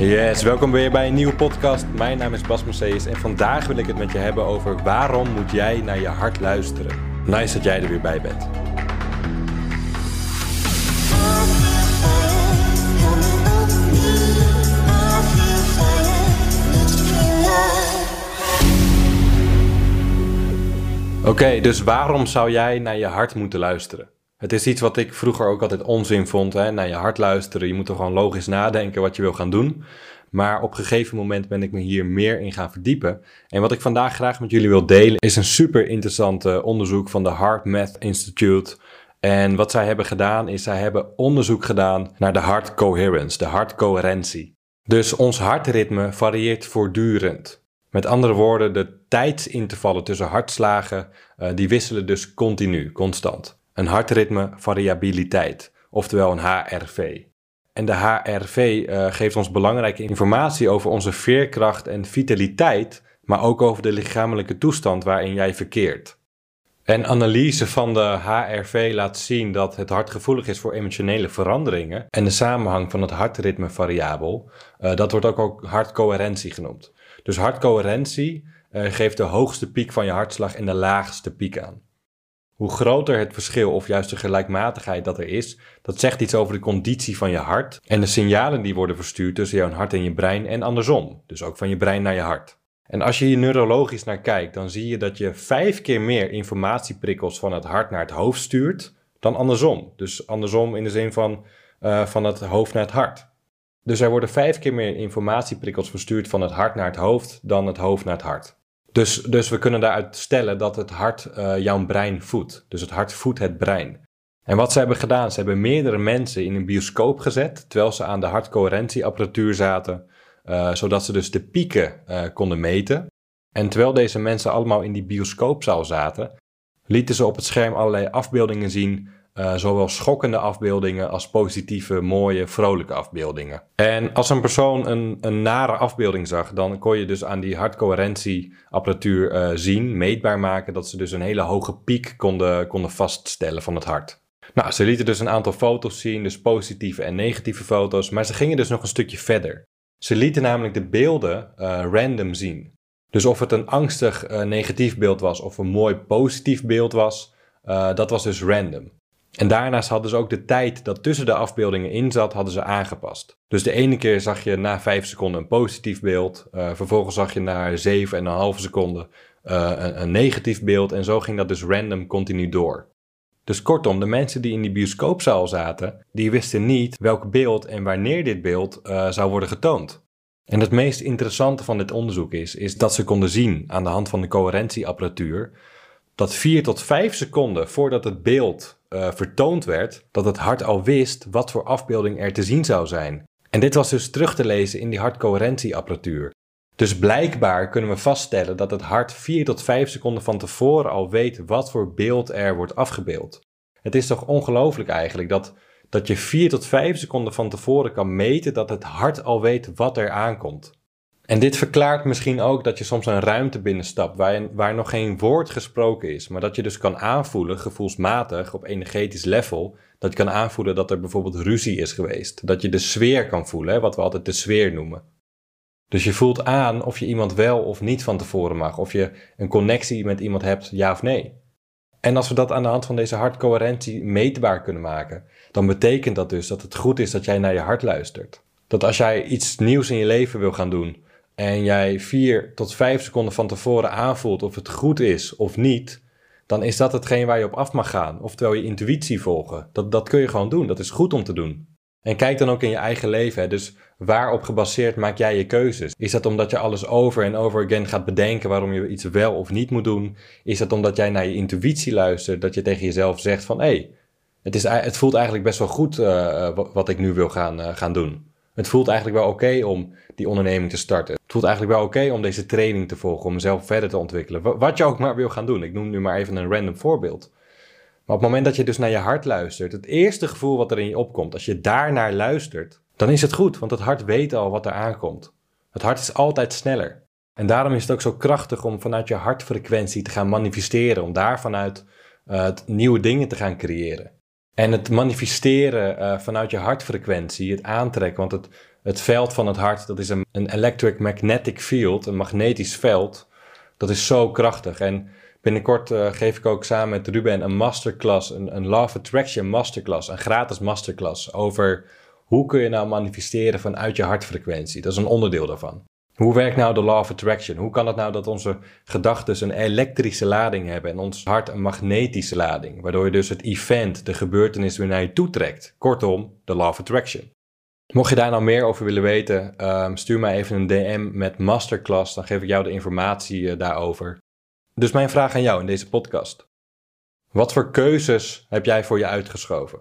Yes, welkom weer bij een nieuwe podcast. Mijn naam is Bas Mercedes en vandaag wil ik het met je hebben over waarom moet jij naar je hart luisteren. Nice dat jij er weer bij bent. Oké, dus waarom zou jij naar je hart moeten luisteren? Het is iets wat ik vroeger ook altijd onzin vond, hè? naar je hart luisteren. Je moet toch gewoon logisch nadenken wat je wil gaan doen. Maar op een gegeven moment ben ik me hier meer in gaan verdiepen. En wat ik vandaag graag met jullie wil delen is een super interessant eh, onderzoek van de Heart Math Institute. En wat zij hebben gedaan is, zij hebben onderzoek gedaan naar de heart coherence, de hartcoherentie. Dus ons hartritme varieert voortdurend. Met andere woorden, de tijdsintervallen tussen hartslagen, uh, die wisselen dus continu, constant. Een hartritme variabiliteit, oftewel een HRV. En de HRV eh, geeft ons belangrijke informatie over onze veerkracht en vitaliteit, maar ook over de lichamelijke toestand waarin jij verkeert. En analyse van de HRV laat zien dat het hart gevoelig is voor emotionele veranderingen en de samenhang van het hartritme variabel. Uh, dat wordt ook, ook hartcoherentie genoemd. Dus hartcoherentie uh, geeft de hoogste piek van je hartslag en de laagste piek aan. Hoe groter het verschil of juist de gelijkmatigheid dat er is, dat zegt iets over de conditie van je hart en de signalen die worden verstuurd tussen jouw hart en je brein en andersom, dus ook van je brein naar je hart. En als je hier neurologisch naar kijkt, dan zie je dat je vijf keer meer informatieprikkels van het hart naar het hoofd stuurt dan andersom. Dus andersom in de zin van uh, van het hoofd naar het hart. Dus er worden vijf keer meer informatieprikkels verstuurd van het hart naar het hoofd dan het hoofd naar het hart. Dus, dus we kunnen daaruit stellen dat het hart uh, jouw brein voedt. Dus het hart voedt het brein. En wat ze hebben gedaan, ze hebben meerdere mensen in een bioscoop gezet, terwijl ze aan de hartcoherentieapparatuur zaten, uh, zodat ze dus de pieken uh, konden meten. En terwijl deze mensen allemaal in die bioscoopzaal zaten, lieten ze op het scherm allerlei afbeeldingen zien uh, zowel schokkende afbeeldingen als positieve, mooie, vrolijke afbeeldingen. En als een persoon een, een nare afbeelding zag, dan kon je dus aan die hartcoherentieapparatuur uh, zien, meetbaar maken, dat ze dus een hele hoge piek konden, konden vaststellen van het hart. Nou, ze lieten dus een aantal foto's zien, dus positieve en negatieve foto's, maar ze gingen dus nog een stukje verder. Ze lieten namelijk de beelden uh, random zien. Dus of het een angstig negatief beeld was of een mooi positief beeld was, dat was dus random. En daarnaast hadden ze ook de tijd dat tussen de afbeeldingen in zat, hadden ze aangepast. Dus de ene keer zag je na 5 seconden een positief beeld. Uh, vervolgens zag je na 7,5 seconden uh, een, een negatief beeld. En zo ging dat dus random continu door. Dus kortom, de mensen die in die bioscoopzaal zaten, die wisten niet welk beeld en wanneer dit beeld uh, zou worden getoond. En het meest interessante van dit onderzoek is, is dat ze konden zien aan de hand van de coherentieapparatuur dat 4 tot 5 seconden voordat het beeld uh, vertoond werd, dat het hart al wist wat voor afbeelding er te zien zou zijn. En dit was dus terug te lezen in die hartcoherentieapparatuur. Dus blijkbaar kunnen we vaststellen dat het hart 4 tot 5 seconden van tevoren al weet wat voor beeld er wordt afgebeeld. Het is toch ongelooflijk eigenlijk dat, dat je 4 tot 5 seconden van tevoren kan meten dat het hart al weet wat er aankomt. En dit verklaart misschien ook dat je soms een ruimte binnenstapt waar, waar nog geen woord gesproken is, maar dat je dus kan aanvoelen, gevoelsmatig, op energetisch level, dat je kan aanvoelen dat er bijvoorbeeld ruzie is geweest. Dat je de sfeer kan voelen, hè, wat we altijd de sfeer noemen. Dus je voelt aan of je iemand wel of niet van tevoren mag, of je een connectie met iemand hebt, ja of nee. En als we dat aan de hand van deze hartcoherentie meetbaar kunnen maken, dan betekent dat dus dat het goed is dat jij naar je hart luistert. Dat als jij iets nieuws in je leven wil gaan doen, en jij vier tot vijf seconden van tevoren aanvoelt of het goed is of niet, dan is dat hetgeen waar je op af mag gaan. Oftewel je intuïtie volgen. Dat, dat kun je gewoon doen. Dat is goed om te doen. En kijk dan ook in je eigen leven. Hè. Dus waarop gebaseerd maak jij je keuzes? Is dat omdat je alles over en over again gaat bedenken waarom je iets wel of niet moet doen? Is dat omdat jij naar je intuïtie luistert, dat je tegen jezelf zegt van hé, hey, het, is, het voelt eigenlijk best wel goed uh, wat ik nu wil gaan, uh, gaan doen. Het voelt eigenlijk wel oké om die onderneming te starten. Het voelt eigenlijk wel oké om deze training te volgen, om mezelf verder te ontwikkelen. Wat je ook maar wil gaan doen. Ik noem nu maar even een random voorbeeld. Maar op het moment dat je dus naar je hart luistert, het eerste gevoel wat er in je opkomt, als je daarnaar luistert, dan is het goed, want het hart weet al wat er aankomt. Het hart is altijd sneller. En daarom is het ook zo krachtig om vanuit je hartfrequentie te gaan manifesteren, om daar vanuit uh, nieuwe dingen te gaan creëren. En het manifesteren uh, vanuit je hartfrequentie, het aantrekken, want het, het veld van het hart, dat is een, een electric magnetic field, een magnetisch veld. Dat is zo krachtig. En binnenkort uh, geef ik ook samen met Ruben een masterclass, een, een of Attraction masterclass, een gratis masterclass over hoe kun je nou manifesteren vanuit je hartfrequentie. Dat is een onderdeel daarvan. Hoe werkt nou de law of attraction? Hoe kan het nou dat onze gedachten een elektrische lading hebben en ons hart een magnetische lading, waardoor je dus het event, de gebeurtenis weer naar je toe trekt? Kortom, de law of attraction. Mocht je daar nou meer over willen weten, ehm, stuur mij even een DM met masterclass, dan geef ik jou de informatie eh, daarover. Dus mijn vraag aan jou in deze podcast. Wat voor keuzes heb jij voor je uitgeschoven?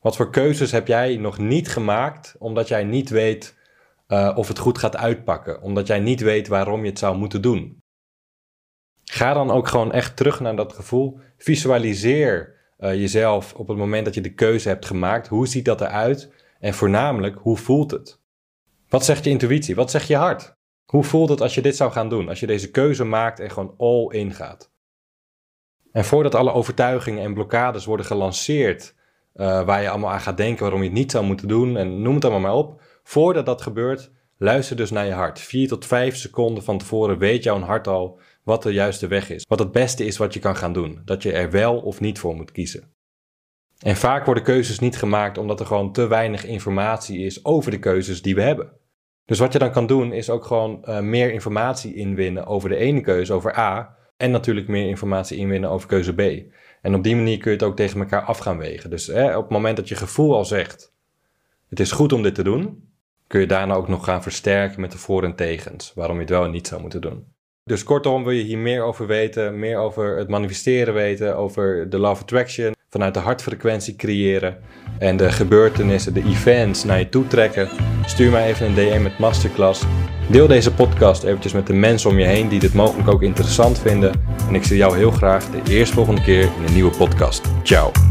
Wat voor keuzes heb jij nog niet gemaakt omdat jij niet weet uh, of het goed gaat uitpakken, omdat jij niet weet waarom je het zou moeten doen. Ga dan ook gewoon echt terug naar dat gevoel. Visualiseer uh, jezelf op het moment dat je de keuze hebt gemaakt. Hoe ziet dat eruit? En voornamelijk, hoe voelt het? Wat zegt je intuïtie? Wat zegt je hart? Hoe voelt het als je dit zou gaan doen? Als je deze keuze maakt en gewoon all in gaat. En voordat alle overtuigingen en blokkades worden gelanceerd, uh, waar je allemaal aan gaat denken waarom je het niet zou moeten doen en noem het allemaal maar op, Voordat dat gebeurt, luister dus naar je hart. 4 tot 5 seconden van tevoren weet jouw hart al wat de juiste weg is. Wat het beste is wat je kan gaan doen. Dat je er wel of niet voor moet kiezen. En vaak worden keuzes niet gemaakt omdat er gewoon te weinig informatie is over de keuzes die we hebben. Dus wat je dan kan doen is ook gewoon uh, meer informatie inwinnen over de ene keuze, over A. En natuurlijk meer informatie inwinnen over keuze B. En op die manier kun je het ook tegen elkaar af gaan wegen. Dus op het moment dat je gevoel al zegt: het is goed om dit te doen, kun je daarna ook nog gaan versterken met de voor- en tegens, waarom je het wel en niet zou moeten doen. Dus kortom, wil je hier meer over weten, meer over het manifesteren weten, over de Love Attraction, vanuit de hartfrequentie creëren en de gebeurtenissen, de events naar je toe trekken, stuur mij even een DM met Masterclass. Deel deze podcast eventjes met de mensen om je heen die dit mogelijk ook interessant vinden. En ik zie jou heel graag de eerstvolgende keer in een nieuwe podcast. Ciao.